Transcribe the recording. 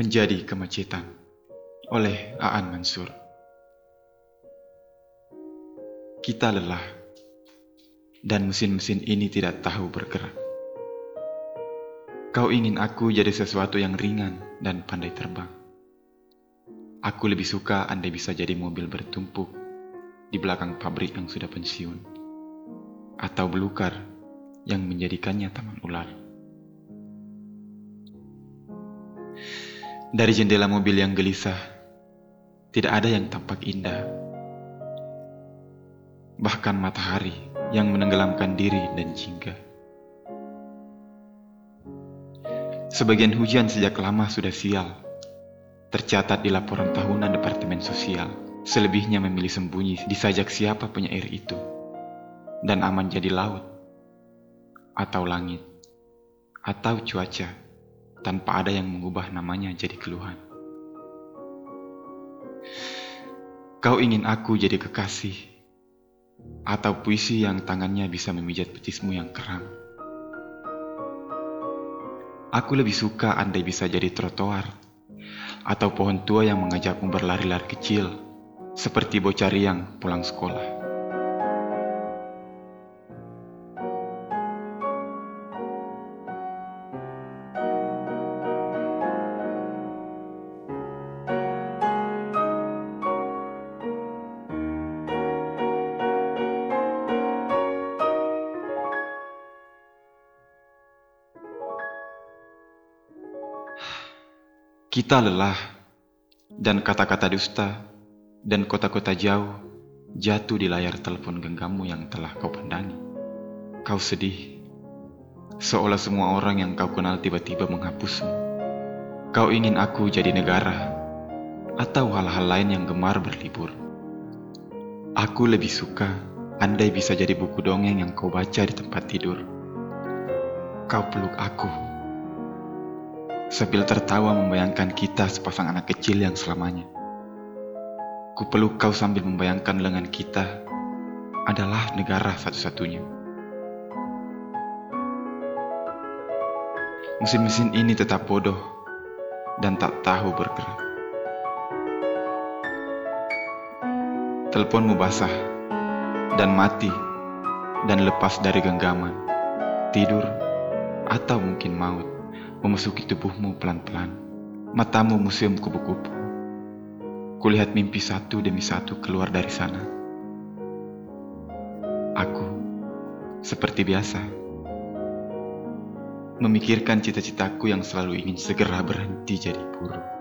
Menjadi Kemacetan oleh Aan Mansur Kita lelah dan mesin-mesin ini tidak tahu bergerak. Kau ingin aku jadi sesuatu yang ringan dan pandai terbang. Aku lebih suka andai bisa jadi mobil bertumpuk di belakang pabrik yang sudah pensiun, atau belukar yang menjadikannya taman ular. Dari jendela mobil yang gelisah, tidak ada yang tampak indah. Bahkan matahari yang menenggelamkan diri dan jingga. Sebagian hujan sejak lama sudah sial, tercatat di laporan tahunan Departemen Sosial. Selebihnya memilih sembunyi di sajak siapa penyair itu, dan aman jadi laut, atau langit, atau cuaca tanpa ada yang mengubah namanya jadi keluhan. Kau ingin aku jadi kekasih, atau puisi yang tangannya bisa memijat petismu yang keram. Aku lebih suka andai bisa jadi trotoar, atau pohon tua yang mengajakmu berlari-lari kecil, seperti bocah riang pulang sekolah. Kita lelah, dan kata-kata dusta dan kota-kota jauh jatuh di layar telepon genggammu yang telah kau pandangi. Kau sedih, seolah semua orang yang kau kenal tiba-tiba menghapusmu. Kau ingin aku jadi negara, atau hal-hal lain yang gemar berlibur. Aku lebih suka andai bisa jadi buku dongeng yang kau baca di tempat tidur. Kau peluk aku sambil tertawa membayangkan kita sepasang anak kecil yang selamanya. Kupeluk kau sambil membayangkan lengan kita adalah negara satu-satunya. Mesin-mesin ini tetap bodoh dan tak tahu bergerak. Teleponmu basah dan mati dan lepas dari genggaman, tidur, atau mungkin maut memasuki tubuhmu pelan-pelan. Matamu museum kupu-kupu. Kulihat mimpi satu demi satu keluar dari sana. Aku, seperti biasa, memikirkan cita-citaku yang selalu ingin segera berhenti jadi burung.